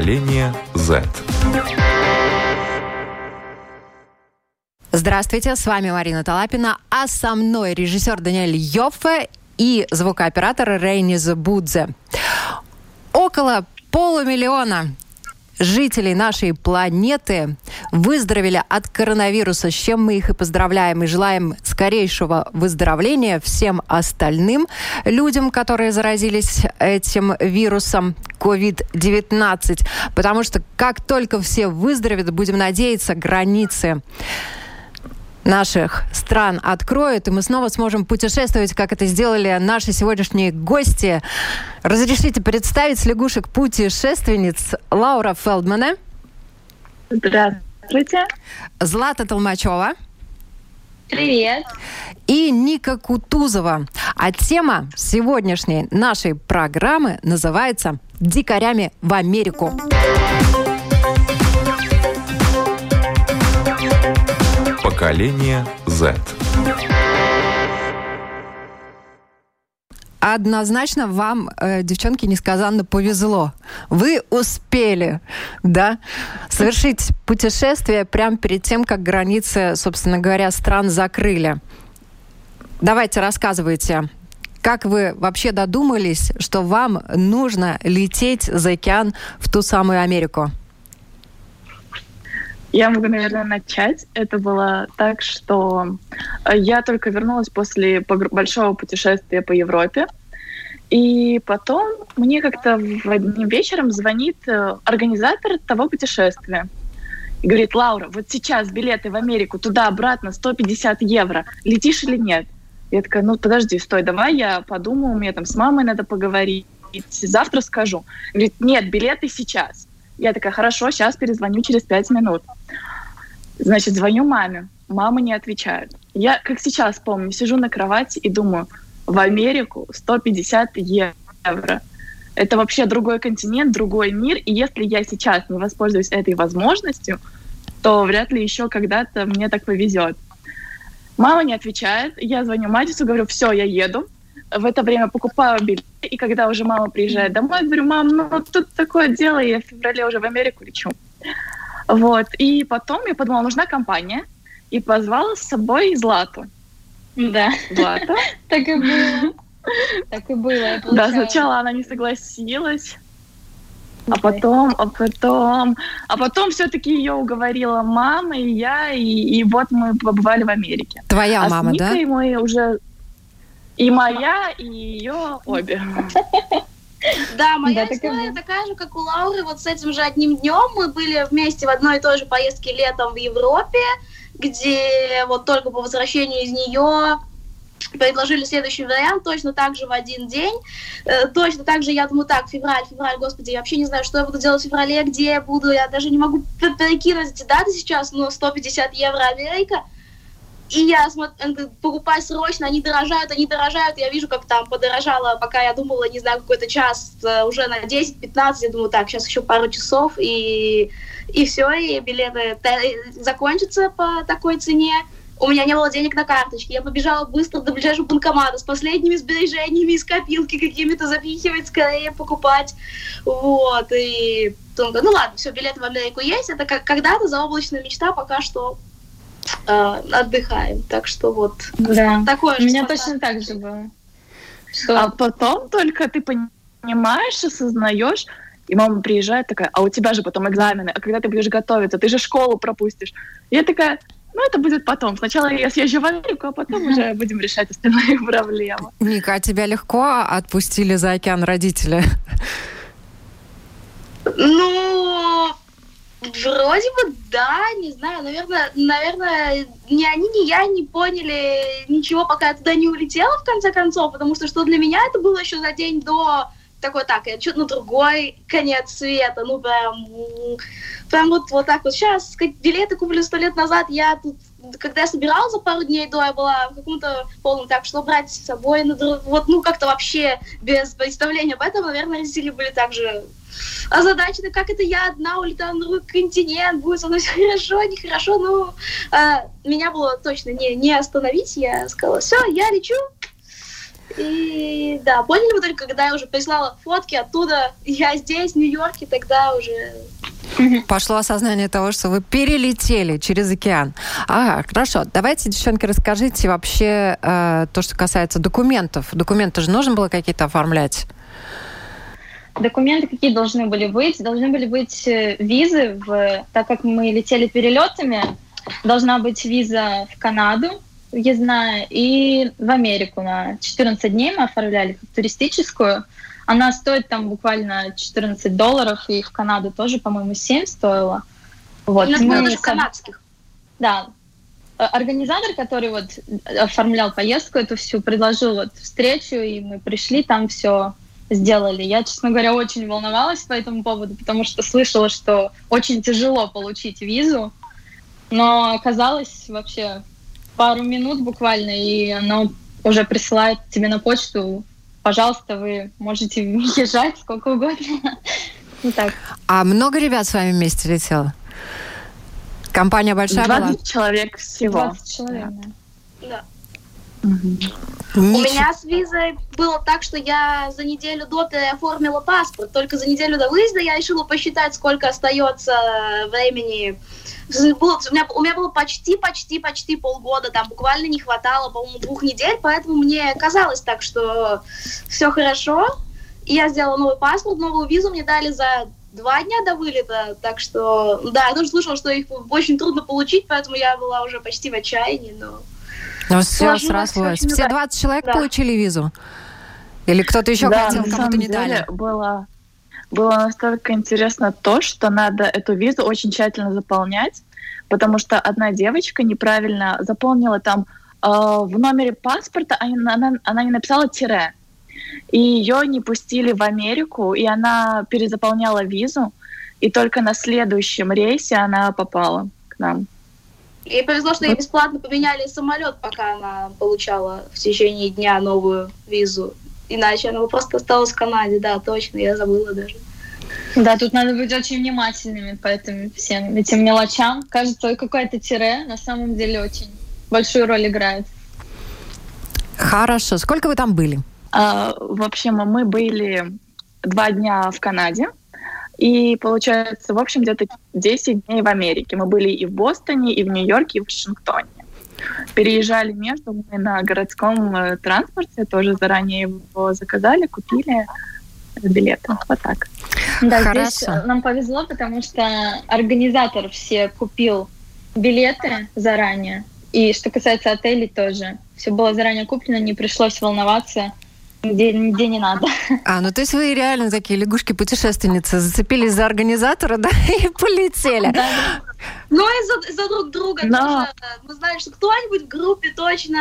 Поколение Z. Здравствуйте, с вами Марина Талапина, а со мной режиссер Даниэль Йоффе и звукооператор Рейниз Будзе. Около полумиллиона жителей нашей планеты выздоровели от коронавируса, с чем мы их и поздравляем и желаем скорейшего выздоровления всем остальным людям, которые заразились этим вирусом COVID-19. Потому что как только все выздоровеют, будем надеяться, границы наших стран откроют, и мы снова сможем путешествовать, как это сделали наши сегодняшние гости. Разрешите представить лягушек-путешественниц Лаура Фелдмана. Здравствуйте. Злата Толмачева. Привет. И Ника Кутузова. А тема сегодняшней нашей программы называется «Дикарями в Америку». Поколение Z. Однозначно вам, э, девчонки, несказанно повезло. Вы успели, да, совершить путешествие прямо перед тем, как границы, собственно говоря, стран закрыли. Давайте рассказывайте, как вы вообще додумались, что вам нужно лететь за океан в ту самую Америку? Я могу, наверное, начать. Это было так, что э, я только вернулась после большого путешествия по Европе. И потом мне как-то одним вечером звонит э, организатор того путешествия. И говорит, Лаура, вот сейчас билеты в Америку туда-обратно 150 евро. Летишь или нет? Я такая, ну подожди, стой, давай я подумаю, мне там с мамой надо поговорить, завтра скажу. Говорит, нет, билеты сейчас. Я такая, хорошо, сейчас перезвоню через пять минут. Значит, звоню маме. Мама не отвечает. Я, как сейчас помню, сижу на кровати и думаю, в Америку 150 евро. Это вообще другой континент, другой мир. И если я сейчас не воспользуюсь этой возможностью, то вряд ли еще когда-то мне так повезет. Мама не отвечает. Я звоню Матису, говорю, все, я еду. В это время покупаю билет. И когда уже мама приезжает домой, говорю, мам, ну тут такое дело, я в феврале уже в Америку лечу. Вот. И потом я подумала, нужна компания. И позвала с собой Злату. Да. Злата. Так и было. Так и было. Да, сначала она не согласилась. А потом, а потом, а потом все-таки ее уговорила мама и я, и, и вот мы побывали в Америке. Твоя а мама, с Никой да? мы уже и моя, и ее обе. Да, моя да, история такая же, как у Лауры. Вот с этим же одним днем мы были вместе в одной и той же поездке летом в Европе, где вот только по возвращению из нее предложили следующий вариант, точно так же в один день. Э, точно так же я думаю, так, февраль, февраль, господи, я вообще не знаю, что я буду делать в феврале, где я буду, я даже не могу перекинуть эти даты сейчас, но 150 евро Америка – и я смотрю, покупаю срочно, они дорожают, они дорожают. Я вижу, как там подорожало, пока я думала, не знаю, какой-то час, э, уже на 10-15. Я думаю, так, сейчас еще пару часов, и, и все, и билеты закончатся по такой цене. У меня не было денег на карточке. Я побежала быстро до ближайшего банкомата с последними сбережениями из копилки какими-то запихивать, скорее покупать. Вот. И ну ладно, все, билеты в Америку есть. Это когда-то заоблачная мечта, пока что э, отдыхаем. Так что вот да. такое У меня точно так же было. Что... А потом только ты понимаешь, осознаешь, и мама приезжает такая, а у тебя же потом экзамены, а когда ты будешь готовиться, ты же школу пропустишь. И я такая, ну, это будет потом. Сначала я съезжу в Америку, а потом уже будем решать остальные проблемы. Ника, а тебя легко отпустили за океан родители? Ну, Вроде бы да, не знаю, наверное, наверное, ни они, ни я не поняли ничего, пока я туда не улетела, в конце концов, потому что что для меня это было еще за день до такой, так, я что-то на другой конец света, ну прям, прям вот, вот так вот. Сейчас билеты купили сто лет назад, я тут, когда я собиралась за пару дней до, я была в каком-то полном, так, что брать с собой, на друг, вот, ну, как-то вообще без представления об этом, наверное, родители были также озадачены, как это я одна улетаю на другой континент, будет со мной все хорошо, нехорошо, но а, меня было точно не, не остановить, я сказала, все, я лечу, И да, поняли мы только, когда я уже прислала фотки оттуда, я здесь, в Нью-Йорке, тогда уже Пошло осознание того, что вы перелетели через океан. Ага, хорошо. Давайте, девчонки, расскажите вообще э, то, что касается документов. Документы же нужно было какие-то оформлять? Документы какие должны были быть? Должны были быть э, визы, в, так как мы летели перелетами, должна быть виза в Канаду, въездная, и в Америку на 14 дней мы оформляли туристическую. Она стоит там буквально 14 долларов, и в Канаду тоже, по-моему, 7 стоила. Вот. И мы даже канадских. Да. Э, организатор, который вот оформлял поездку эту всю, предложил вот встречу, и мы пришли, там все сделали. Я, честно говоря, очень волновалась по этому поводу, потому что слышала, что очень тяжело получить визу, но оказалось вообще пару минут буквально, и оно уже присылает тебе на почту. Пожалуйста, вы можете езжать сколько угодно. Ну так. А много ребят с вами вместе летело? Компания большая 20 была? человек всего. 20 человек, да. да. У меня с визой было так, что я за неделю до оформила паспорт. Только за неделю до выезда я решила посчитать, сколько остается времени. Было, у, меня, у меня было почти-почти-почти полгода, там буквально не хватало, по-моему, двух недель, поэтому мне казалось так, что все хорошо. И я сделала новый паспорт, новую визу мне дали за два дня до вылета, так что, да, я тоже слышала, что их очень трудно получить, поэтому я была уже почти в отчаянии, но... Ну, все срослось. Все 20 человек да. получили визу? Или кто-то еще да, хотел, кому-то не дали? Было было настолько интересно то, что надо эту визу очень тщательно заполнять, потому что одна девочка неправильно заполнила там э, в номере паспорта, она, она, она не написала тире. И ее не пустили в Америку, и она перезаполняла визу, и только на следующем рейсе она попала к нам. Ей повезло, что ей бесплатно поменяли самолет, пока она получала в течение дня новую визу. Иначе она бы просто осталась в Канаде, да, точно, я забыла даже. Да, тут надо быть очень внимательными по этим всем этим мелочам. Кажется, какое-то тире на самом деле очень большую роль играет. Хорошо. Сколько вы там были? А, в общем, мы были два дня в Канаде. И получается, в общем, где-то 10 дней в Америке. Мы были и в Бостоне, и в Нью-Йорке, и в Вашингтоне переезжали между мы на городском э, транспорте, тоже заранее его заказали, купили билеты. Вот так. Да, Хорошо. здесь нам повезло, потому что организатор все купил билеты заранее. И что касается отелей тоже. Все было заранее куплено, не пришлось волноваться где, где не надо. А, ну то есть вы реально такие лягушки-путешественницы, зацепились за организатора, да, и полетели. Да, Ну и за, за друг друга да. тоже. Мы знали, что кто-нибудь в группе точно,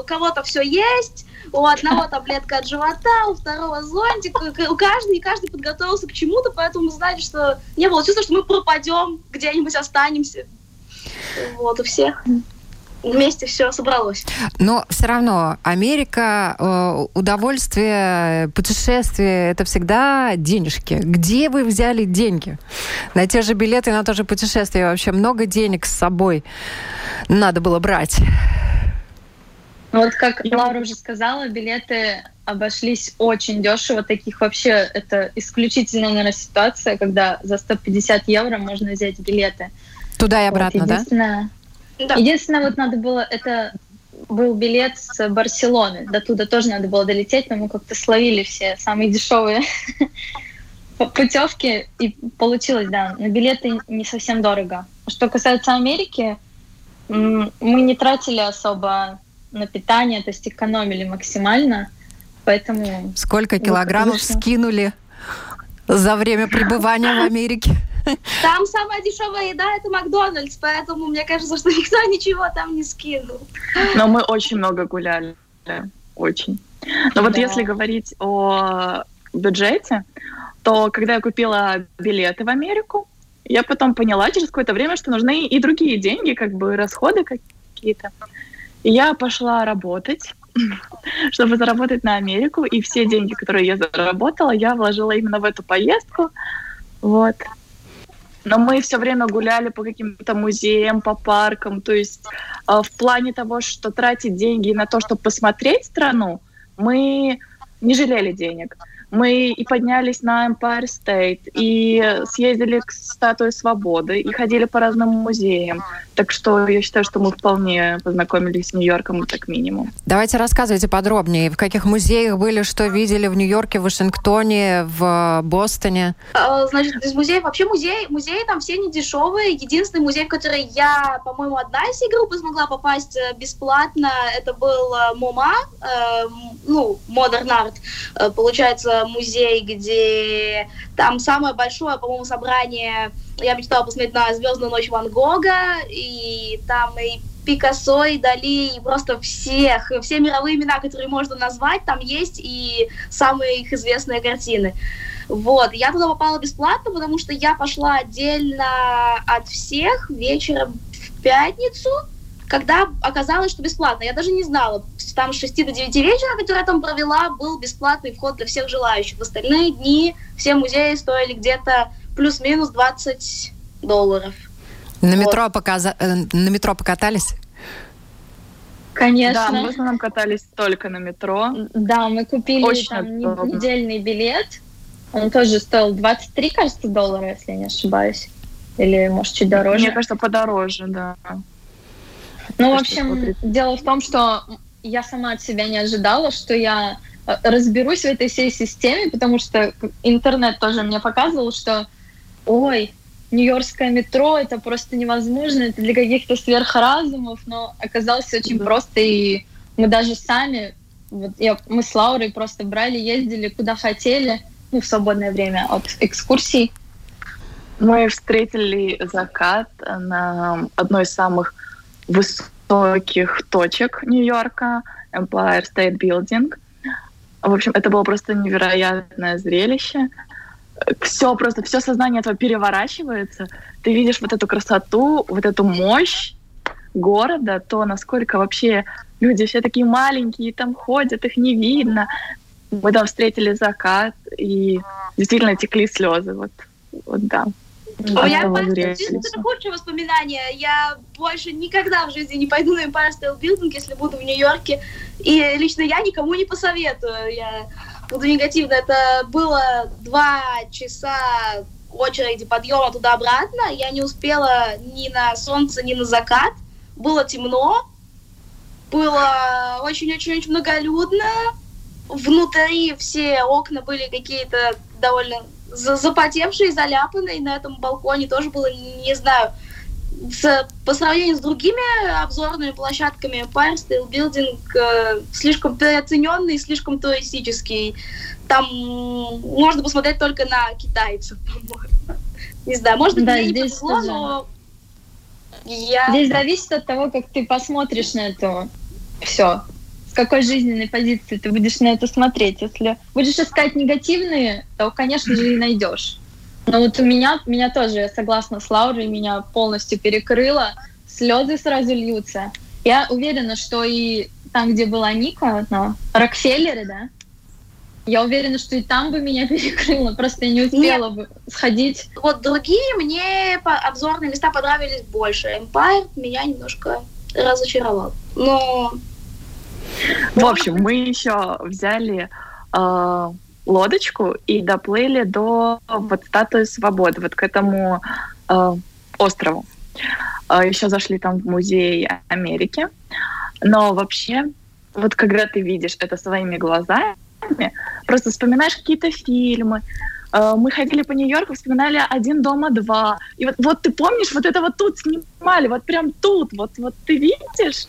у кого-то все есть, у одного таблетка от живота, у второго зонтик, у каждого, и каждый подготовился к чему-то, поэтому мы знали, что не было чувства, что мы пропадем, где-нибудь останемся. Вот, у всех вместе все собралось. Но все равно Америка, э, удовольствие, путешествие, это всегда денежки. Где вы взяли деньги? На те же билеты, на то же путешествие вообще много денег с собой надо было брать. Вот как Лаура уже сказала, билеты обошлись очень дешево. Таких вообще это исключительная, наверное, ситуация, когда за 150 евро можно взять билеты. Туда и обратно, вот, единственное, да? Единственное, вот надо было, это был билет с Барселоны. До туда тоже надо было долететь, но мы как-то словили все самые дешевые путевки, и получилось, да, на билеты не совсем дорого. Что касается Америки, мы не тратили особо на питание, то есть экономили максимально, поэтому... Сколько килограммов скинули за время пребывания в Америке? Там самая дешевая еда это Макдональдс, поэтому мне кажется, что никто ничего там не скинул. Но мы очень много гуляли, очень. Но вот да. если говорить о бюджете, то когда я купила билеты в Америку, я потом поняла через какое-то время, что нужны и другие деньги, как бы расходы какие-то. И я пошла работать, чтобы заработать на Америку, и все деньги, которые я заработала, я вложила именно в эту поездку. Вот. Но мы все время гуляли по каким-то музеям, по паркам. То есть э, в плане того, что тратить деньги на то, чтобы посмотреть страну, мы не жалели денег. Мы и поднялись на Empire State, и съездили к статуе свободы, и ходили по разным музеям. Так что я считаю, что мы вполне познакомились с Нью-Йорком, как минимум. Давайте рассказывайте подробнее, в каких музеях были, что видели в Нью-Йорке, в Вашингтоне, в Бостоне. А, значит, из музеев, вообще музей, музеи там все не дешевые. Единственный музей, в который я, по-моему, одна из группы смогла попасть э, бесплатно, это был э, МОМА, э, ну, Modern Art, получается, музей, где там самое большое, по-моему, собрание, я мечтала посмотреть на «Звездную ночь Ван Гога», и там и Пикассо, и Дали, и просто всех, все мировые имена, которые можно назвать, там есть, и самые их известные картины. Вот, я туда попала бесплатно, потому что я пошла отдельно от всех вечером в пятницу, когда оказалось, что бесплатно. Я даже не знала. Там с 6 до 9 вечера, который я там провела, был бесплатный вход для всех желающих. В остальные дни все музеи стоили где-то плюс-минус 20 долларов. На, вот. метро показа... Э, на метро покатались? Конечно. Да, мы в основном катались только на метро. Да, мы купили Очень там удобно. недельный билет. Он тоже стоил 23, кажется, доллара, если я не ошибаюсь. Или, может, чуть дороже. Мне кажется, подороже, да. Ну, в общем, дело в том, что я сама от себя не ожидала, что я э, разберусь в этой всей системе, потому что интернет тоже мне показывал, что ой, Нью-Йоркское метро это просто невозможно, это для каких-то сверхразумов, но оказалось очень да. просто, и мы даже сами, вот я, мы с Лаурой просто брали, ездили куда хотели, ну, в свободное время от экскурсий. Мы встретили закат на одной из самых высоких точек Нью-Йорка, Empire State Building. В общем, это было просто невероятное зрелище. Все просто, все сознание этого переворачивается. Ты видишь вот эту красоту, вот эту мощь города, то насколько вообще люди все такие маленькие, там ходят, их не видно. Мы там встретили закат, и действительно текли слезы. Вот, вот да. А я это худшее воспоминание. Я больше никогда в жизни не пойду на Empire State Building, если буду в Нью-Йорке. И лично я никому не посоветую. Я буду негативно. Это было два часа очереди подъема туда-обратно. Я не успела ни на солнце, ни на закат. Было темно. Было очень-очень-очень многолюдно. Внутри все окна были какие-то довольно запотевший, заляпанный на этом балконе тоже было, не знаю, с, по сравнению с другими обзорными площадками Empire State Building э, слишком переоцененный, слишком туристический. Там можно посмотреть только на китайцев, по-моему. Не знаю, может быть, да, мне не повезло, но я... Здесь зависит от того, как ты посмотришь на это все какой жизненной позиции ты будешь на это смотреть. Если будешь искать негативные, то, конечно же, и найдешь. Но вот у меня, меня тоже, я согласна с Лаурой, меня полностью перекрыло, слезы сразу льются. Я уверена, что и там, где была Ника, на Рокфеллере, да, я уверена, что и там бы меня перекрыло, просто я не успела Нет. бы сходить. Вот другие мне обзорные места понравились больше. Empire меня немножко разочаровал. Но в общем, мы еще взяли э, лодочку и доплыли до вот статуи свободы, вот к этому э, острову. Э, еще зашли там в музей Америки. Но вообще, вот когда ты видишь это своими глазами, просто вспоминаешь какие-то фильмы, мы ходили по Нью-Йорку, вспоминали «Один дома два». И вот, вот ты помнишь, вот это вот тут снимали, вот прям тут, вот, вот ты видишь,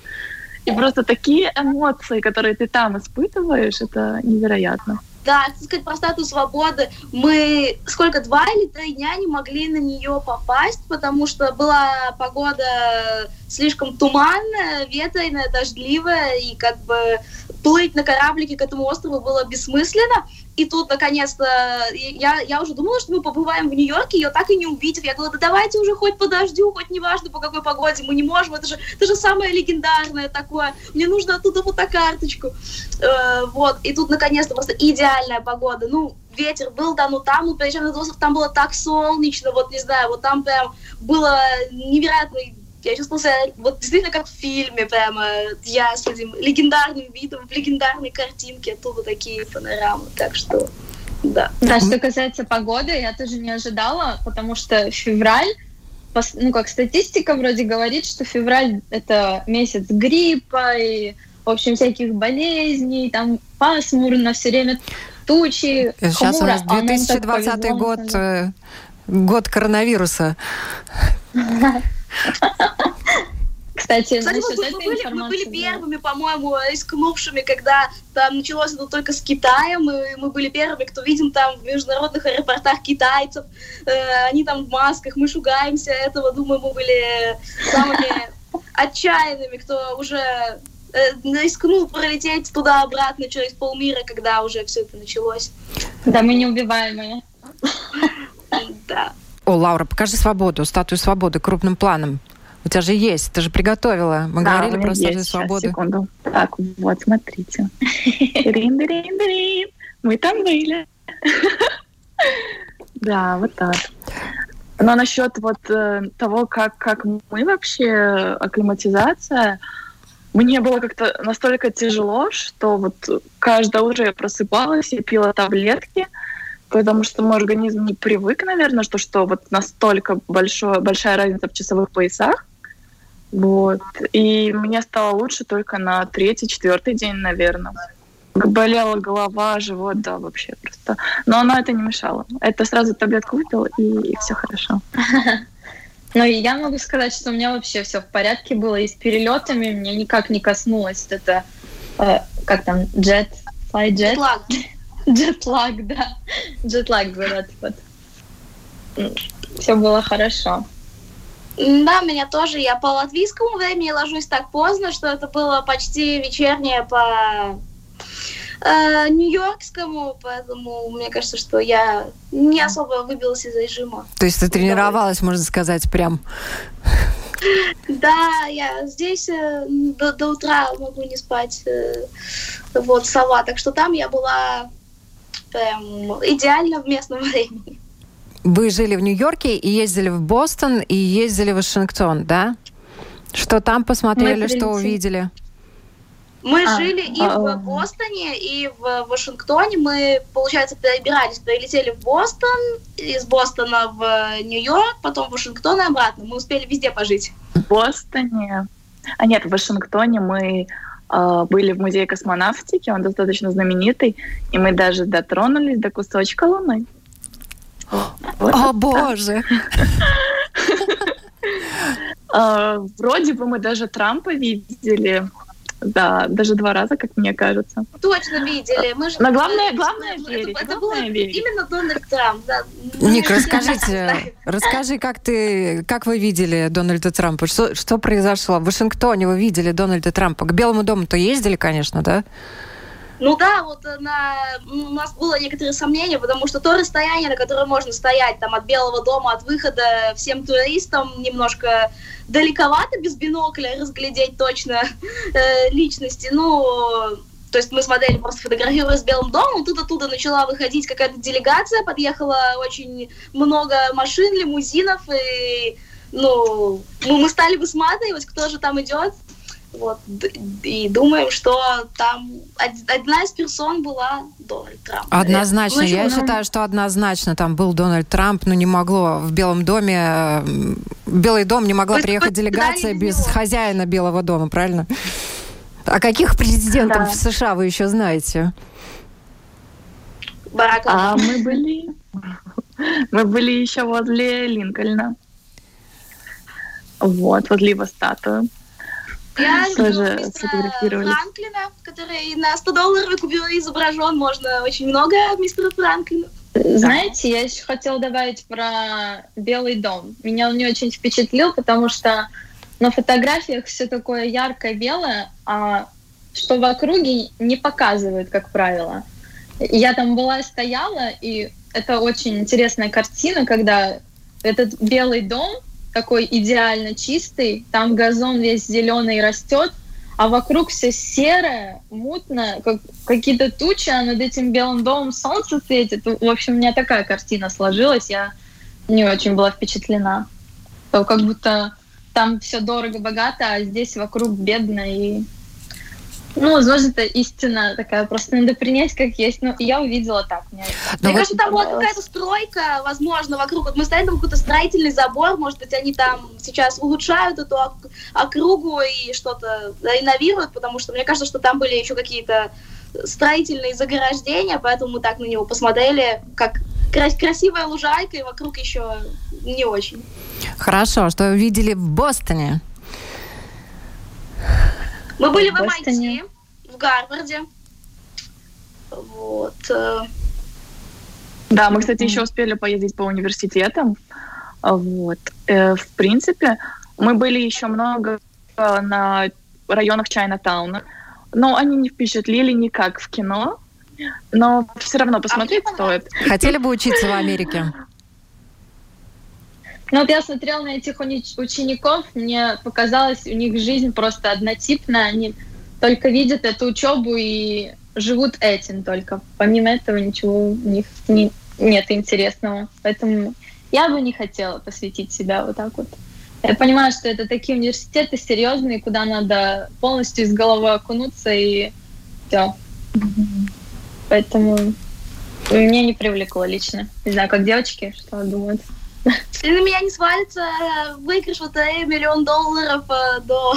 и просто такие эмоции, которые ты там испытываешь, это невероятно. Да, сказать про статус свободы. Мы сколько, два или три дня не могли на нее попасть, потому что была погода слишком туманная, ветреная, дождливая, и как бы плыть на кораблике к этому острову было бессмысленно. И тут, наконец-то, я, я уже думала, что мы побываем в Нью-Йорке, ее так и не увидев. Я говорила, да давайте уже хоть по дождю, хоть неважно по какой погоде, мы не можем, это же, это же самое легендарное такое. Мне нужно оттуда фотокарточку. Э, вот, и тут, наконец-то, просто идеальная погода. Ну, ветер был, да, ну там, ну, остров, там было так солнечно, вот, не знаю, вот там прям было невероятно Я чувствовала себя вот действительно как в фильме, прямо я с этим легендарным видом, в легендарной картинке, оттуда такие панорамы, так что да. Да, что касается погоды, я тоже не ожидала, потому что февраль, ну как статистика вроде говорит, что февраль это месяц гриппа и, в общем, всяких болезней, там пасмурно, все время тучи, Сейчас хмуро, у нас 2020 а год, э, год коронавируса. Кстати, Кстати мы, мы, были, мы были первыми, по-моему, рискнувшими, когда там началось это только с Китаем, и мы были первыми, кто видим там в международных аэропортах китайцев, э, они там в масках, мы шугаемся этого, думаю, мы были самыми отчаянными, кто уже э, рискнул пролететь туда-обратно через полмира, когда уже все это началось. Да, мы неубиваемые. Да. О, Лаура, покажи свободу, статую свободы крупным планом. У тебя же есть, ты же приготовила. Мы да, говорили про статую свободы. секунду. Так, вот, смотрите. Мы там были. Да, вот так. Но насчет вот э, того, как, как мы вообще, акклиматизация, мне было как-то настолько тяжело, что вот каждое утро я просыпалась и пила таблетки, потому что мой организм не привык, наверное, что, что вот настолько большое, большая разница в часовых поясах. Вот. И мне стало лучше только на третий, четвертый день, наверное. Болела голова, живот, да, вообще просто. Но оно это не мешало. Это сразу таблетку выпил, и, и все хорошо. Ну, я могу сказать, что у меня вообще все в порядке было. И с перелетами мне никак не коснулось это, э, как там, джет, fly jet? Джетлаг. Джетлаг, да. Джетлаг говорят. Вот. Все было хорошо. Да, меня тоже. Я по латвийскому времени ложусь так поздно, что это было почти вечернее по э, нью-йоркскому, поэтому мне кажется, что я не особо выбилась из режима. То есть ты тренировалась, можно сказать, прям? Да, я здесь э, до, до утра могу не спать. Э, вот, сова. Так что там я была прям идеально в местном времени. Вы жили в Нью-Йорке и ездили в Бостон и ездили в Вашингтон, да? Что там посмотрели, что увидели? Мы а, жили и а, в Бостоне, и в Вашингтоне. Мы, получается, перебирались, прилетели в Бостон, из Бостона в Нью-Йорк, потом в Вашингтон и обратно. Мы успели везде пожить. В Бостоне? А нет, в Вашингтоне мы были в музее космонавтики, он достаточно знаменитый, и мы даже дотронулись до кусочка Луны. Вот О, боже! А, вроде бы мы даже Трампа видели. Да, даже два раза, как мне кажется. Точно видели. Мы же Но главное, главное верить. Это, это главное был верить. именно Дональд Трамп. Да. Ник, расскажите, расскажи, как ты, как вы видели Дональда Трампа? Что, что произошло? В Вашингтоне вы видели Дональда Трампа? К Белому дому-то ездили, конечно, да? Ну да, вот на, у нас было некоторые сомнения, потому что то расстояние, на котором можно стоять там от Белого дома, от выхода всем туристам немножко далековато без бинокля разглядеть точно э, личности. Ну, то есть мы с моделью просто фотографировали с Белым домом, тут оттуда начала выходить какая-то делегация, подъехало очень много машин, лимузинов, и ну, ну мы стали высматривать, кто же там идет. Вот, и думаем, что там одна из персон была Дональд Трамп. Однозначно. Ну, Я ну, считаю, что однозначно там был Дональд Трамп, но не могло в Белом доме... Э, Белый дом не могла приехать делегация без него. хозяина Белого дома, правильно? А каких президентов да. в США вы еще знаете? Барак А мы были... Мы были еще возле Линкольна. Вот, возле его статуи. Я тоже сфотографировали. Франклина, который на 100 долларов купюре изображен. Можно очень много мистера Франклина. Знаете, я еще хотела добавить про Белый дом. Меня он не очень впечатлил, потому что на фотографиях все такое яркое белое, а что в округе не показывают, как правило. Я там была, стояла, и это очень интересная картина, когда этот Белый дом такой идеально чистый, там газон весь зеленый растет, а вокруг все серое, мутное, как какие-то тучи, а над этим белым домом солнце светит. В общем, у меня такая картина сложилась, я не очень была впечатлена. То как будто там все дорого-богато, а здесь вокруг бедно и ну, возможно, это истина такая, просто надо принять как есть. Ну, я увидела так. Мне, мне кажется, там была какая-то стройка, возможно, вокруг. Вот мы стоим, там какой-то строительный забор, может быть, они там сейчас улучшают эту округу и что-то реновируют, потому что мне кажется, что там были еще какие-то строительные заграждения, поэтому мы так на него посмотрели, как красивая лужайка, и вокруг еще не очень. Хорошо, что вы видели в Бостоне? Мы были в, в MIT, в Гарварде. Вот. Э. Да, мы, кстати, еще успели поездить по университетам. Вот. Э, в принципе, мы были еще много на районах Чайна-тауна, но они не впечатлили никак в кино. Но все равно посмотреть а стоит. Хотели бы учиться в Америке? Ну вот я смотрела на этих учеников, мне показалось, у них жизнь просто однотипная, они только видят эту учебу и живут этим только. Помимо этого ничего у них не, нет интересного. Поэтому я бы не хотела посвятить себя вот так вот. Я понимаю, что это такие университеты серьезные, куда надо полностью из головы окунуться и все. Поэтому мне не привлекло лично. Не знаю, как девочки, что думают. Если на меня не свалится выигрыш вот миллион долларов э, до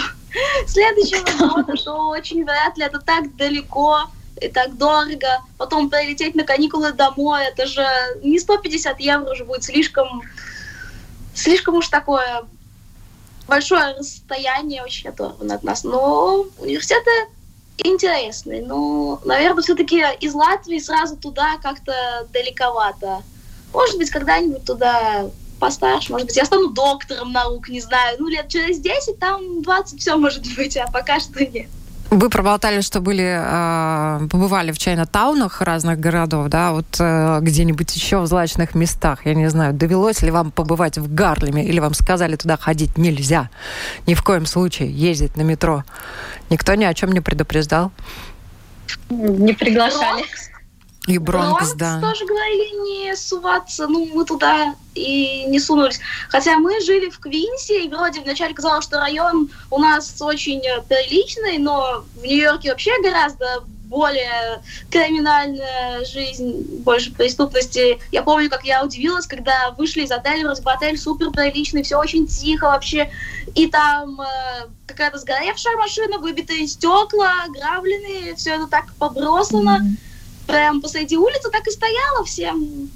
следующего года, то очень вряд ли это так далеко и так дорого. Потом прилететь на каникулы домой, это же не 150 евро уже будет слишком, слишком уж такое большое расстояние очень оторвано от нас. Но университеты интересные. Ну, наверное, все-таки из Латвии сразу туда как-то далековато. Может быть, когда-нибудь туда постарше, может быть, я стану доктором наук, не знаю. Ну, лет через 10, там 20 все может быть, а пока что нет. Вы проболтали, что были, э, побывали в Чайна-таунах разных городов, да, вот э, где-нибудь еще в злачных местах. Я не знаю, довелось ли вам побывать в Гарлеме, или вам сказали, туда ходить нельзя, ни в коем случае ездить на метро. Никто ни о чем не предупреждал? Не приглашали. И Бронкс, да. тоже говорили не суваться, ну, мы туда и не сунулись. Хотя мы жили в Квинсе, и вроде вначале казалось, что район у нас очень приличный, но в Нью-Йорке вообще гораздо более криминальная жизнь, больше преступности. Я помню, как я удивилась, когда вышли из отеля, вроде отель супер приличный, все очень тихо вообще, и там э, какая-то сгоревшая машина, выбитые стекла, грабленные, все это так побросано. Mm-hmm прям посреди улицы так и стояла всем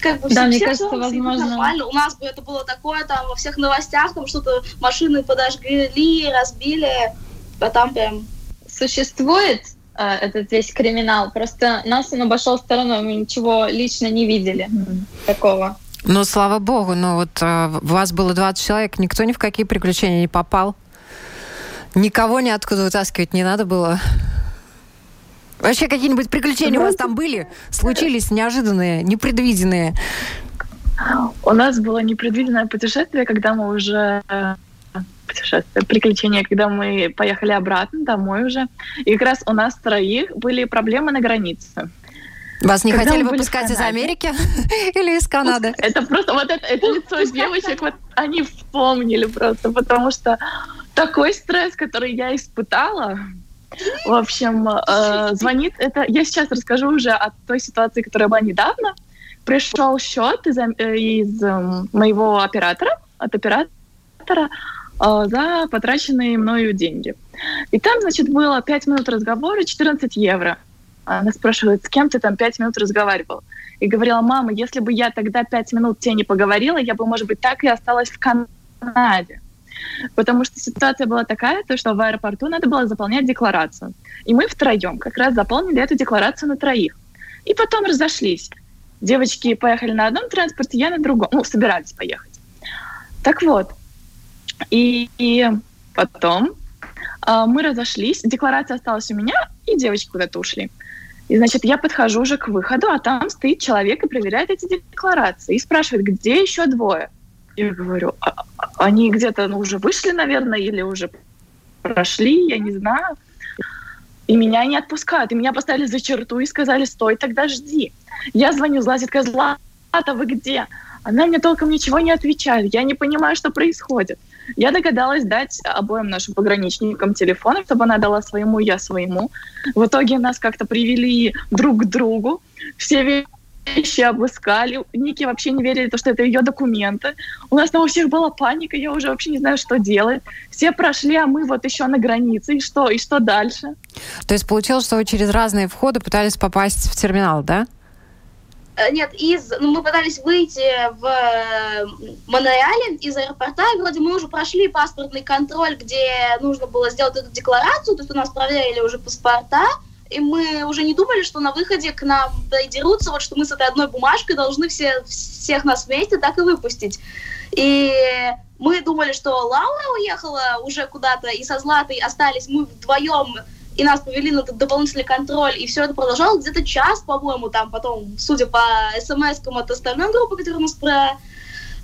как бы да, все, мне все кажется, все возможно. Нормально. У нас бы это было такое, там во всех новостях, там что-то машины подожгли, разбили, а там прям... Существует э, этот весь криминал, просто нас он обошел стороной, мы ничего лично не видели mm-hmm. такого. Ну, слава богу, но вот э, вас было 20 человек, никто ни в какие приключения не попал. Никого ниоткуда вытаскивать не надо было. Вообще какие-нибудь приключения у вас там были? Случились неожиданные, непредвиденные? У нас было непредвиденное путешествие, когда мы уже э, путешествие, приключения, когда мы поехали обратно домой уже. И как раз у нас троих были проблемы на границе. Вас не Когда хотели выпускать из Америки или из Канады? Это просто вот это, это лицо девочек, вот они вспомнили просто, потому что такой стресс, который я испытала, в общем, э, звонит, это я сейчас расскажу уже о той ситуации, которая была недавно. Пришел счет из, э, из э, моего оператора, от оператора, э, за потраченные мною деньги. И там, значит, было 5 минут разговора, 14 евро. Она спрашивает, с кем ты там 5 минут разговаривал? И говорила, мама, если бы я тогда 5 минут тебе не поговорила, я бы, может быть, так и осталась в Канаде. Потому что ситуация была такая, то, что в аэропорту надо было заполнять декларацию. И мы втроем как раз заполнили эту декларацию на троих. И потом разошлись. Девочки поехали на одном транспорте, я на другом. Ну, собирались поехать. Так вот. И, и потом э, мы разошлись, декларация осталась у меня, и девочки куда-то ушли. И, значит, я подхожу уже к выходу, а там стоит человек и проверяет эти декларации. И спрашивает, где еще двое? Я говорю, а, а они где-то ну, уже вышли, наверное, или уже прошли, я не знаю. И меня не отпускают. И меня поставили за черту и сказали, стой, тогда жди. Я звоню, Златит, Злата, вы где? Она мне толком ничего не отвечает. Я не понимаю, что происходит. Я догадалась дать обоим нашим пограничникам телефоны, чтобы она дала своему, я своему. В итоге нас как-то привели друг к другу. Все вещи обыскали. Ники вообще не верили, что это ее документы. У нас там у всех была паника, я уже вообще не знаю, что делать. Все прошли, а мы вот еще на границе. И что? И что дальше? То есть получилось, что вы через разные входы пытались попасть в терминал, да? Э, нет, из, ну, мы пытались выйти в э, Монреале из аэропорта, и вроде мы уже прошли паспортный контроль, где нужно было сделать эту декларацию, то есть у нас проверили уже паспорта, и мы уже не думали, что на выходе к нам дерутся, вот что мы с этой одной бумажкой должны все, всех нас вместе так и выпустить. И мы думали, что Лаура уехала уже куда-то, и со Златой остались мы вдвоем и нас повели на дополнительный контроль, и все это продолжалось где-то час, по-моему, там потом, судя по смс-кам от остальной группы, которая нас про,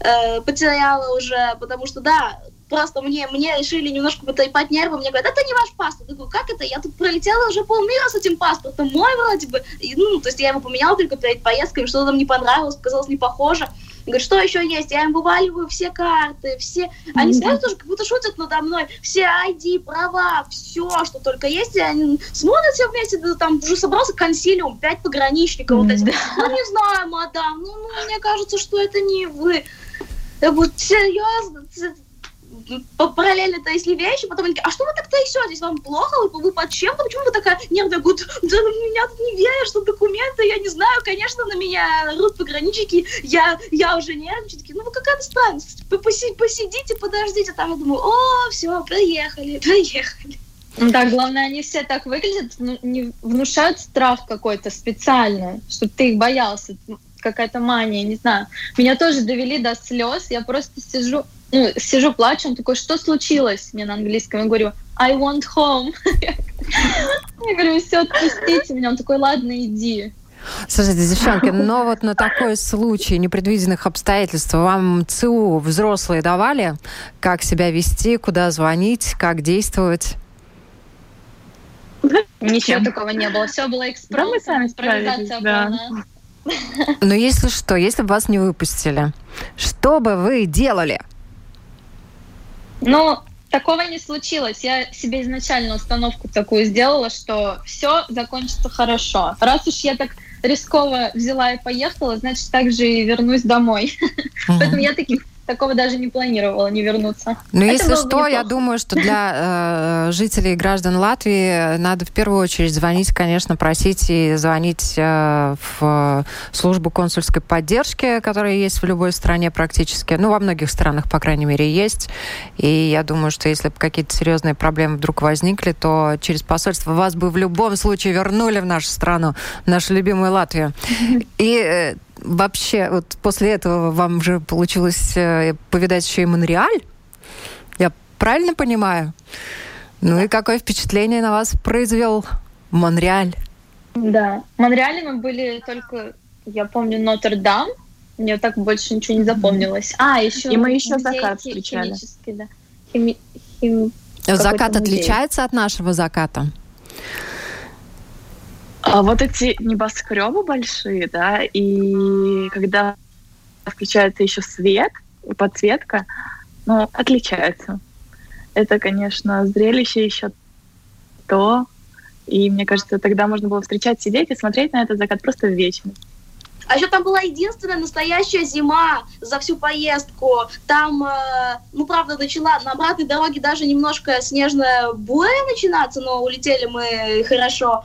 э, потеряла уже, потому что, да, просто мне, мне решили немножко потрепать нервы, мне говорят, это не ваш паспорт. Я говорю, как это? Я тут пролетела уже полмира с этим паспортом, мой вроде бы. И, ну, то есть я его поменяла только перед поездкой, что-то там не понравилось, показалось не похоже. Говорит, что еще есть? Я им вываливаю все карты, все... Они смотрят тоже, как будто шутят надо мной. Все ID, права, все, что только есть. И они смотрят все вместе, там уже собрался консилиум, пять пограничников. Вот эти. Ну, не знаю, мадам, ну, ну, мне кажется, что это не вы. Я говорю, серьезно? Параллельно-то если вещи, потом они такие, а что вы так трясетесь, вам плохо, вы, под чем-то, почему вы такая нервная? Говорят, да меня тут не верят, что документы, я не знаю, конечно, на меня рут пограничники, я, я уже нервничаю, такие, ну вы какая-то странность, Поси, посидите, подождите, там я думаю, о, все, приехали, приехали. Да, главное, они все так выглядят, ну, не внушают страх какой-то специально, чтобы ты их боялся, какая-то мания, не знаю. Меня тоже довели до слез, я просто сижу, ну, сижу, плачу, он такой, что случилось? Мне на английском, я говорю, I want home. Я говорю, все, отпустите меня. Он такой, ладно, иди. Слушайте, девчонки, но вот на такой случай непредвиденных обстоятельств вам ЦУ взрослые давали? Как себя вести, куда звонить, как действовать? Ничего такого не было. Все было экспресс. Да, мы сами справились, да. Но если что, если бы вас не выпустили, что бы вы делали? Ну, такого не случилось. Я себе изначально установку такую сделала, что все закончится хорошо. Раз уж я так рисково взяла и поехала, значит, также и вернусь домой. Поэтому я таких такого даже не планировала, не вернуться. Ну, если что, я думаю, что для э, жителей и граждан Латвии надо в первую очередь звонить, конечно, просить и звонить э, в службу консульской поддержки, которая есть в любой стране практически. Ну, во многих странах, по крайней мере, есть. И я думаю, что если бы какие-то серьезные проблемы вдруг возникли, то через посольство вас бы в любом случае вернули в нашу страну, нашу любимую Латвию. И э, вообще, вот после этого вам же получилось э, повидать еще и Монреаль? Я правильно понимаю? Ну и какое впечатление на вас произвел Монреаль? Да, в Монреале мы были только, я помню, Нотр-Дам. Мне так больше ничего не запомнилось. А, еще и мы еще закат встречали. Да. Хими... Хим... Закат отличается от нашего заката? А вот эти небоскребы большие, да, и когда включается еще свет, подсветка, ну, отличается. Это, конечно, зрелище еще то, и мне кажется, тогда можно было встречать, сидеть и смотреть на этот закат просто вечно. А еще там была единственная настоящая зима за всю поездку. Там, э, ну, правда, начала на обратной дороге даже немножко снежная буря начинаться, но улетели мы хорошо.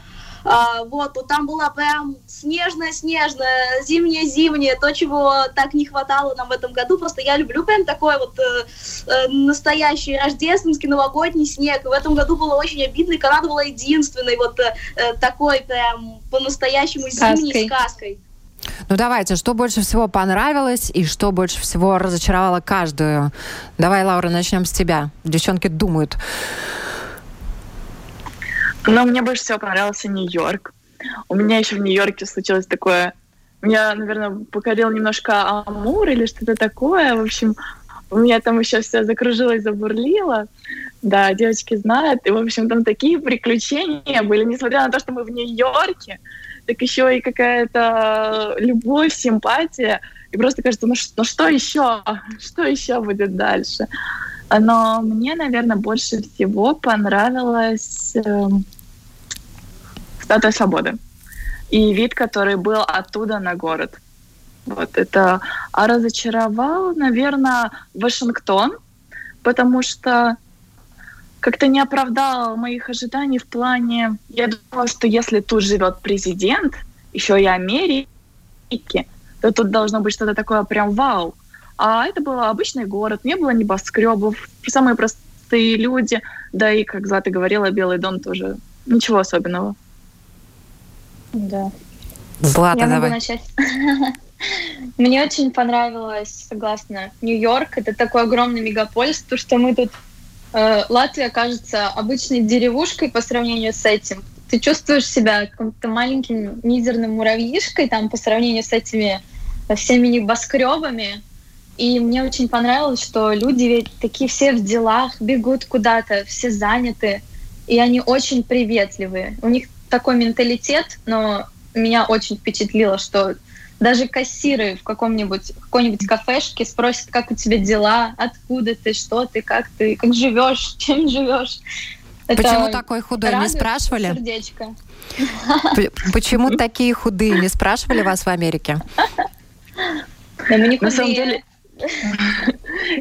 А, вот, вот там была прям снежная-снежная, зимняя-зимняя, то, чего так не хватало нам в этом году. Просто я люблю прям такой вот э, э, настоящий рождественский новогодний снег. В этом году было очень обидно, и Канада была единственной вот э, э такой прям по-настоящему зимней сказкой. Ну давайте, что больше всего понравилось и что больше всего разочаровало каждую? Давай, Лаура, начнем с тебя. Девчонки думают. Но мне больше всего понравился Нью-Йорк. У меня еще в Нью-Йорке случилось такое... Меня, наверное, покорил немножко Амур или что-то такое. В общем, у меня там еще все закружилось, забурлило. Да, девочки знают. И, в общем, там такие приключения были, несмотря на то, что мы в Нью-Йорке, так еще и какая-то любовь, симпатия. И просто кажется, ну, ну что еще? Что еще будет дальше? Но мне, наверное, больше всего понравилась э, статуя свободы и вид, который был оттуда на город. Вот это. А разочаровал, наверное, Вашингтон, потому что как-то не оправдал моих ожиданий в плане... Я думала, что если тут живет президент, еще и Америки, то тут должно быть что-то такое прям вау. А это был обычный город, не было небоскребов, самые простые люди, да и, как Злата говорила, Белый дом тоже ничего особенного. Да. Злата, Я давай. могу начать. Мне очень понравилось, согласно, Нью-Йорк. Это такой огромный мегаполис, то, что мы тут... Э, Латвия кажется обычной деревушкой по сравнению с этим. Ты чувствуешь себя каким-то маленьким мизерным муравьишкой там по сравнению с этими э, всеми небоскребами. И мне очень понравилось, что люди ведь такие все в делах, бегут куда-то, все заняты, и они очень приветливые. У них такой менталитет, но меня очень впечатлило, что даже кассиры в каком-нибудь какой-нибудь кафешке спросят, как у тебя дела, откуда ты, что ты, как ты, как живешь, чем живешь. Это Почему такой худой? Не спрашивали? Сердечко. Почему такие худые? Не спрашивали вас в Америке? Да мы не На самом худые. деле,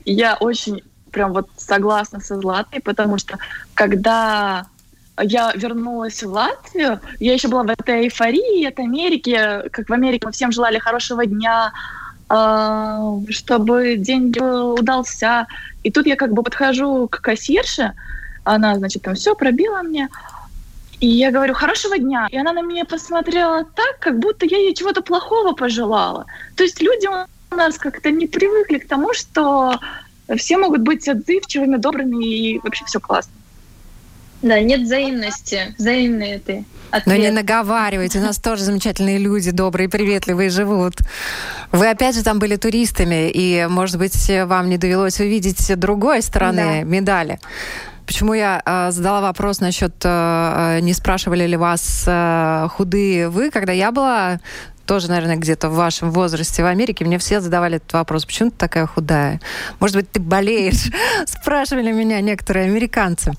я очень прям вот согласна со Златой, потому что когда я вернулась в Латвию, я еще была в этой эйфории от Америки, как в Америке мы всем желали хорошего дня, а, чтобы день удался. И тут я как бы подхожу к кассирше, она, значит, там все пробила мне, и я говорю, хорошего дня. И она на меня посмотрела так, как будто я ей чего-то плохого пожелала. То есть люди у нас как-то не привыкли к тому, что все могут быть отзывчивыми, добрыми и вообще все классно. Да, нет взаимности, взаимные ты. Но не ответ. наговаривайте, у нас тоже замечательные люди, добрые, приветливые живут. Вы опять же там были туристами, и, может быть, вам не довелось увидеть с другой стороны Да. медали. Почему я э, задала вопрос насчет, э, э, не спрашивали ли вас э, худые вы, когда я была тоже, наверное, где-то в вашем возрасте в Америке, мне все задавали этот вопрос, почему ты такая худая? Может быть, ты болеешь? Спрашивали меня некоторые американцы.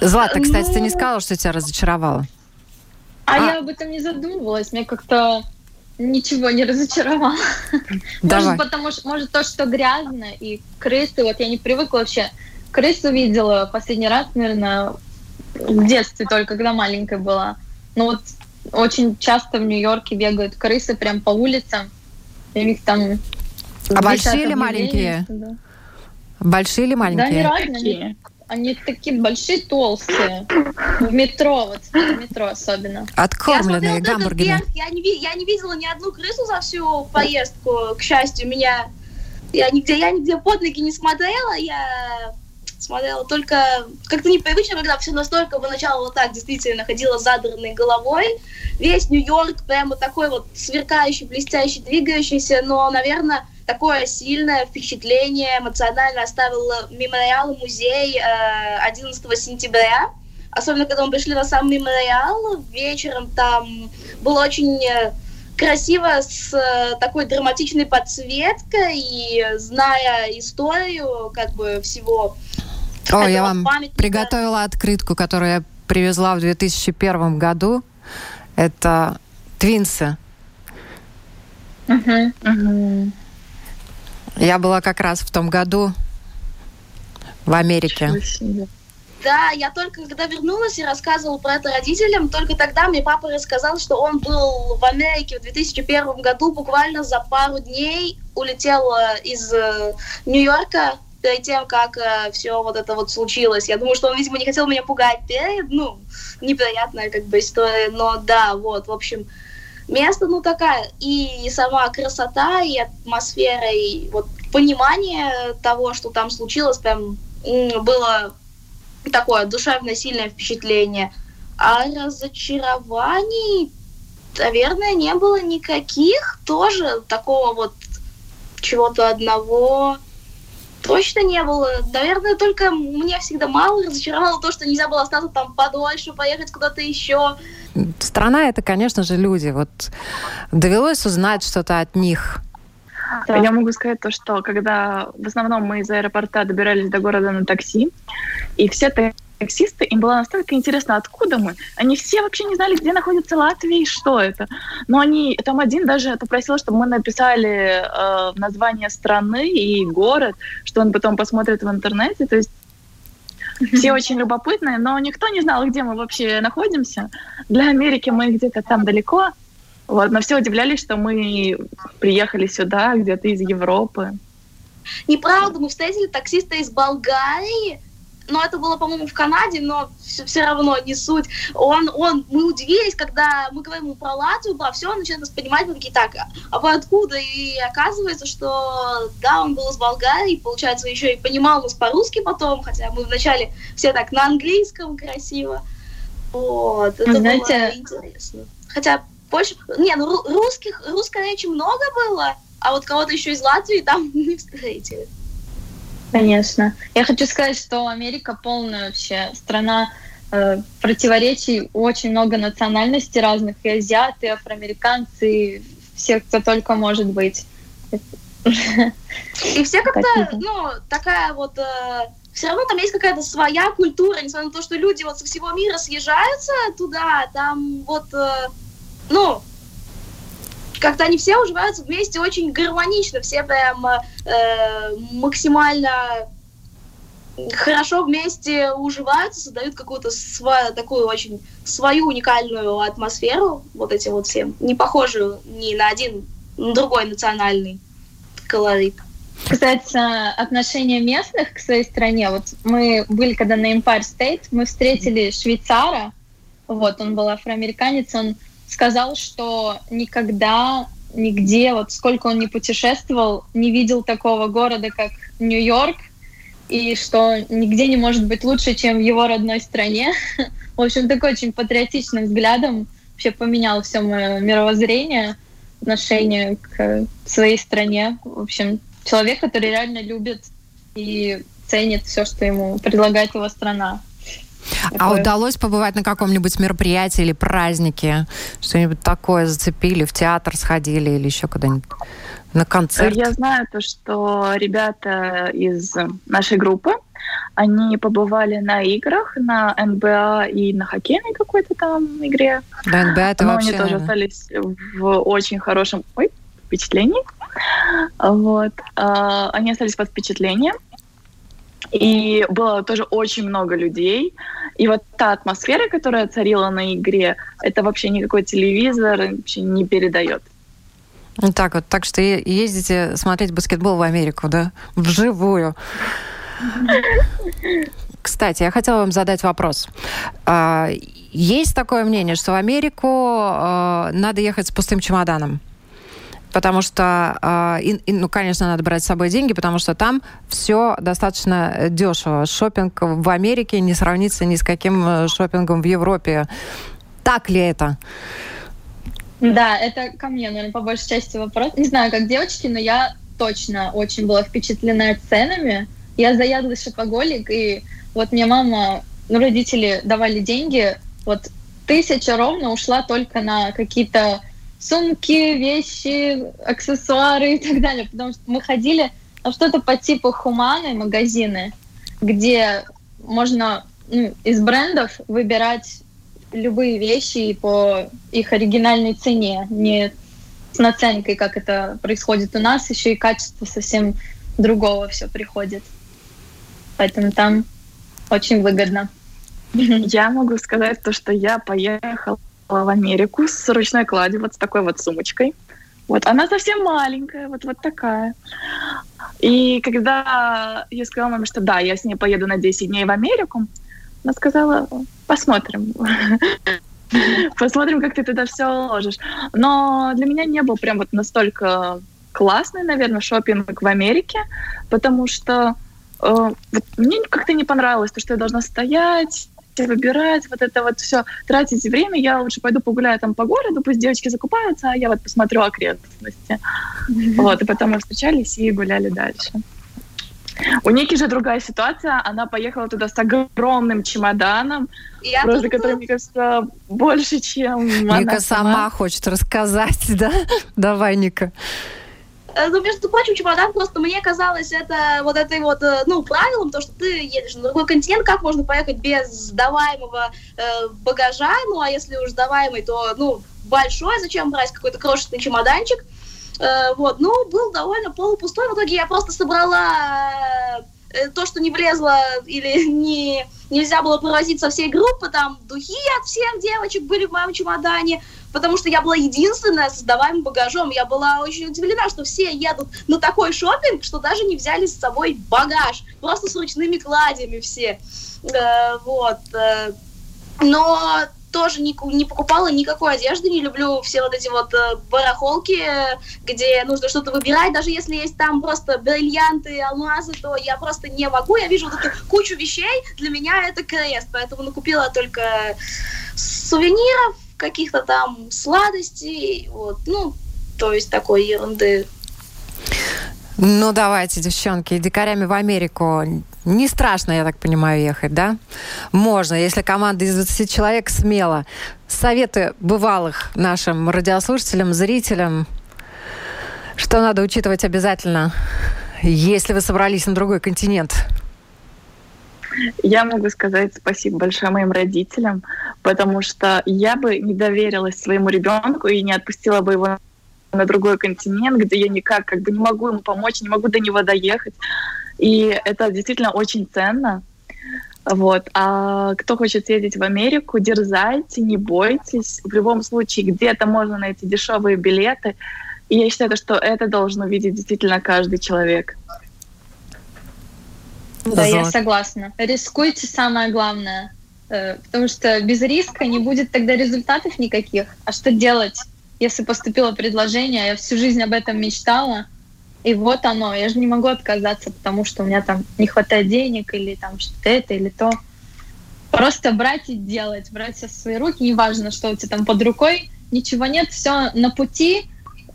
Злата, кстати, ты не Ну. сказала, что тебя разочаровало? А, А. я об этом не задумывалась. Мне как-то ничего не разочаровало. Может, потому что, может, то, что грязно, и крысы, вот я не привыкла вообще. Крысу видела последний раз, наверное, в детстве только, когда маленькая была. Ну вот очень часто в Нью-Йорке бегают крысы прям по улицам. И у них там... А большие или маленькие? да. Большие или Да, они маленькие? разные. Они, такие большие, толстые. В метро, вот в метро особенно. Откормленные гамбургеры. я не, я не видела ни одну крысу за всю поездку. К счастью, меня я нигде, я нигде под ноги не смотрела, я смотрела только как-то непривычно, когда все настолько поначалу вот так действительно ходила задранной головой. Весь Нью-Йорк прямо такой вот сверкающий, блестящий, двигающийся, но, наверное, такое сильное впечатление эмоционально оставил мемориал музей э, 11 сентября. Особенно, когда мы пришли на сам мемориал, вечером там было очень э, красиво с э, такой драматичной подсветкой и зная историю как бы всего О, я вам памятника. приготовила открытку, которую я привезла в 2001 году. Это твинсы. Мгм. Я была как раз в том году в Америке. Да, я только когда вернулась и рассказывала про это родителям, только тогда мне папа рассказал, что он был в Америке в 2001 году, буквально за пару дней улетел э, из э, Нью-Йорка тем, как все вот это вот случилось. Я думаю, что он, видимо, не хотел меня пугать перед, ну, неприятная как бы история, но да, вот, в общем, место, ну, такая, и сама красота, и атмосфера, и вот понимание того, что там случилось, прям было такое душевное, сильное впечатление. А разочарований, наверное, не было никаких. Тоже такого вот чего-то одного точно не было. Наверное, только мне всегда мало разочаровало то, что нельзя было остаться там подольше, поехать куда-то еще. Страна это, конечно же, люди. Вот довелось узнать что-то от них. Да. Я могу сказать то, что когда в основном мы из аэропорта добирались до города на такси, и все таксисты, им было настолько интересно, откуда мы. Они все вообще не знали, где находится Латвия и что это. Но они, там один даже попросил, чтобы мы написали э, название страны и город, что он потом посмотрит в интернете. То есть все очень любопытные, но никто не знал, где мы вообще находимся. Для Америки мы где-то там далеко. Вот, но все удивлялись, что мы приехали сюда, где-то из Европы. Неправда, мы встретили таксиста из Болгарии, но это было, по-моему, в Канаде, но все, все равно не суть. Он, он, мы удивились, когда мы говорим ему про Латвию, про все, он начинает нас понимать, мы такие, так, а вы откуда? И оказывается, что да, он был из Болгарии, получается, еще и понимал нас по-русски потом, хотя мы вначале все так на английском красиво. Вот, это Знаете, было интересно. Хотя больше, не, ну русских, русской речи много было, а вот кого-то еще из Латвии там не встретили. Конечно. Я хочу сказать, что Америка полная вообще страна э, противоречий, очень много национальностей разных, и азиаты, и афроамериканцы, и все, кто только может быть. И все как-то, ну, такая вот... Э, все равно там есть какая-то своя культура, несмотря на то, что люди вот со всего мира съезжаются туда, там вот, э, ну, как-то они все уживаются вместе очень гармонично, все прям э, максимально хорошо вместе уживаются, создают какую-то свою, такую очень свою уникальную атмосферу, вот эти вот все, не похожую ни на один на другой национальный колорит. Кстати, отношения местных к своей стране, вот мы были когда на Empire State, мы встретили швейцара, вот, он был афроамериканец, он сказал, что никогда нигде, вот сколько он не путешествовал, не видел такого города, как Нью-Йорк, и что нигде не может быть лучше, чем в его родной стране. В общем, такой очень патриотичным взглядом вообще поменял все мое мировоззрение, отношение к своей стране. В общем, человек, который реально любит и ценит все, что ему предлагает его страна. А удалось побывать на каком-нибудь мероприятии или празднике? Что-нибудь такое зацепили? В театр сходили или еще куда-нибудь? На концерт? Я знаю то, что ребята из нашей группы, они побывали на играх, на НБА и на хоккейной какой-то там игре. Да, НБА это Но вообще... они тоже остались в очень хорошем ой, впечатлении. Вот. А, они остались под впечатлением. И было тоже очень много людей. И вот та атмосфера, которая царила на игре, это вообще никакой телевизор вообще не передает. Вот так вот. Так что ездите смотреть баскетбол в Америку, да? Вживую. Кстати, я хотела вам задать вопрос. А, есть такое мнение, что в Америку а, надо ехать с пустым чемоданом? Потому что, и, ну, конечно, надо брать с собой деньги, потому что там все достаточно дешево. Шопинг в Америке не сравнится ни с каким э, шопингом в Европе. Так ли это? Да, это ко мне, наверное, по большей части вопрос. Не знаю, как девочки, но я точно очень была впечатлена ценами. Я заядлый шопоголик, и вот мне мама, ну, родители давали деньги, вот тысяча ровно ушла только на какие-то сумки, вещи, аксессуары и так далее, потому что мы ходили на что-то по типу хуманы магазины, где можно ну, из брендов выбирать любые вещи по их оригинальной цене, не с наценкой, как это происходит у нас, еще и качество совсем другого все приходит. Поэтому там очень выгодно. Я могу сказать то, что я поехала в Америку с ручной кладью, вот с такой вот сумочкой. Вот, она совсем маленькая, вот, вот такая. И когда я сказала маме, что да, я с ней поеду на 10 дней в Америку, она сказала, посмотрим. Посмотрим, как ты туда все ложишь. Но для меня не был прям вот настолько классный, наверное, шопинг в Америке, потому что э, вот мне как-то не понравилось то, что я должна стоять, выбирать, вот это вот все, тратить время, я лучше пойду погуляю там по городу, пусть девочки закупаются, а я вот посмотрю окрестности. Вот, и потом мы встречались и гуляли дальше. У Ники же другая ситуация. Она поехала туда с огромным чемоданом, я просто который, мне кажется, больше, чем Ника сама. сама хочет рассказать, да? Давай, Ника. Э, ну, между прочим, чемодан просто мне казалось это вот этой вот, э, ну, правилом, то, что ты едешь на другой континент, как можно поехать без сдаваемого э, багажа, ну, а если уж сдаваемый, то, ну, большой, зачем брать какой-то крошечный чемоданчик, э, вот, ну, был довольно полупустой, в итоге я просто собрала то, что не влезло или не, нельзя было провозить со всей группы, там духи от всех девочек были в моем чемодане, потому что я была единственная с сдаваемым багажом. Я была очень удивлена, что все едут на такой шопинг, что даже не взяли с собой багаж, просто с ручными кладями все. Э, вот. Э, но тоже не, не покупала никакой одежды, не люблю все вот эти вот э, барахолки, где нужно что-то выбирать, даже если есть там просто бриллианты, алмазы, то я просто не могу, я вижу вот эту кучу вещей, для меня это крест, поэтому накупила только сувениров, каких-то там сладостей, вот, ну, то есть такой ерунды. Ну, давайте, девчонки, дикарями в Америку не страшно, я так понимаю, ехать, да? Можно, если команда из 20 человек смело. Советы бывалых нашим радиослушателям, зрителям, что надо учитывать обязательно, если вы собрались на другой континент? Я могу сказать спасибо большое моим родителям, потому что я бы не доверилась своему ребенку и не отпустила бы его на другой континент, где я никак как бы не могу ему помочь, не могу до него доехать. И это действительно очень ценно. Вот. А кто хочет ездить в Америку, дерзайте, не бойтесь. В любом случае, где-то можно найти дешевые билеты. И я считаю, что это должен увидеть действительно каждый человек. Да, я согласна. Рискуйте самое главное. Э, потому что без риска не будет тогда результатов никаких. А что делать, если поступило предложение, я всю жизнь об этом мечтала, и вот оно, я же не могу отказаться, потому что у меня там не хватает денег или там что-то это или то. Просто брать и делать, брать все в свои руки, неважно, что у тебя там под рукой, ничего нет, все на пути,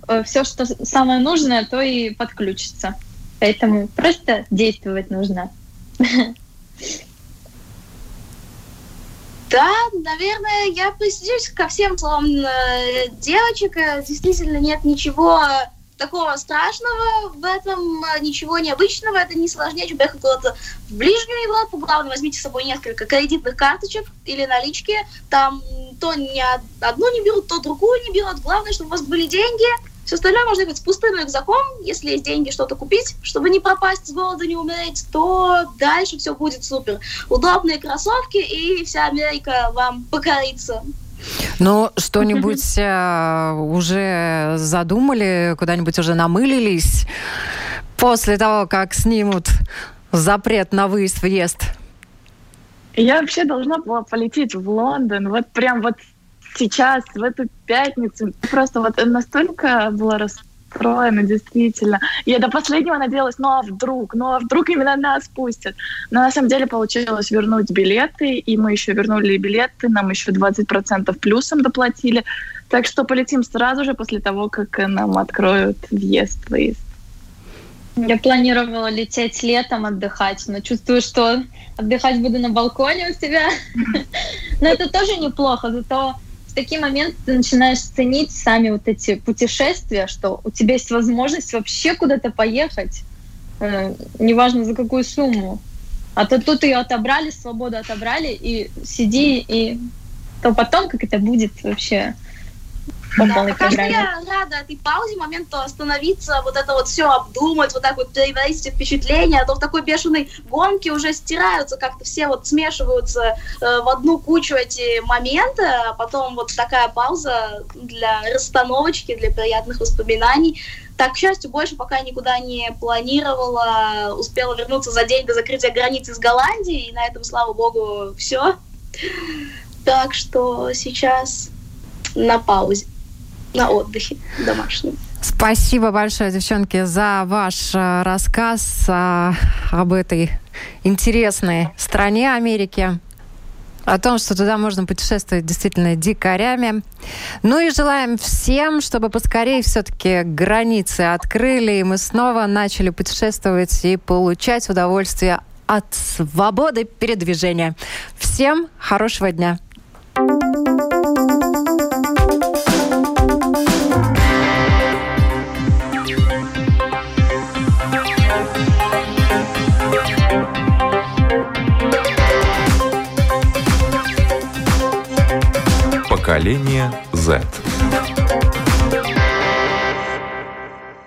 э, все, что самое нужное, то и подключится. Поэтому просто действовать нужно. Да, наверное, я присоединюсь ко всем словам э, девочек. Э, действительно, нет ничего такого страшного в этом, ничего необычного. Это не сложнее, чем ехать куда-то в ближнюю Европу. Главное, возьмите с собой несколько кредитных карточек или налички. Там то не одну не берут, то другую не берут. Главное, чтобы у вас были деньги – все остальное можно делать с пустым рюкзаком, если есть деньги что-то купить, чтобы не пропасть с голода, не умереть, то дальше все будет супер. Удобные кроссовки, и вся Америка вам покорится. Ну, что-нибудь э, уже задумали, куда-нибудь уже намылились после того, как снимут запрет на выезд-въезд? Я вообще должна была полететь в Лондон. Вот прям вот сейчас, в эту пятницу, просто вот настолько была расстроена, действительно. Я до последнего надеялась, ну а вдруг, ну а вдруг именно нас пустят. Но на самом деле получилось вернуть билеты, и мы еще вернули билеты, нам еще 20% плюсом доплатили. Так что полетим сразу же после того, как нам откроют въезд-выезд. Я планировала лететь летом отдыхать, но чувствую, что отдыхать буду на балконе у себя. Но это тоже неплохо, зато в такие моменты ты начинаешь ценить сами вот эти путешествия, что у тебя есть возможность вообще куда-то поехать, э, неважно за какую сумму. А то тут ее отобрали, свободу отобрали, и сиди, и то потом, как это будет вообще да, полной программе. я рада этой паузе, моменту остановиться, вот это вот все обдумать, вот так вот переварить эти впечатления, а то в такой бешеной гонке уже стираются, как-то все вот смешиваются э, в одну кучу эти моменты, а потом вот такая пауза для расстановочки, для приятных воспоминаний. Так, к счастью, больше пока никуда не планировала, успела вернуться за день до закрытия границы с Голландией, и на этом, слава богу, все. Так что сейчас на паузе на отдыхе домашнем. Спасибо большое, девчонки, за ваш э, рассказ э, об этой интересной стране Америки о том, что туда можно путешествовать действительно дикарями. Ну и желаем всем, чтобы поскорее все-таки границы открыли, и мы снова начали путешествовать и получать удовольствие от свободы передвижения. Всем хорошего дня! Поколение Z.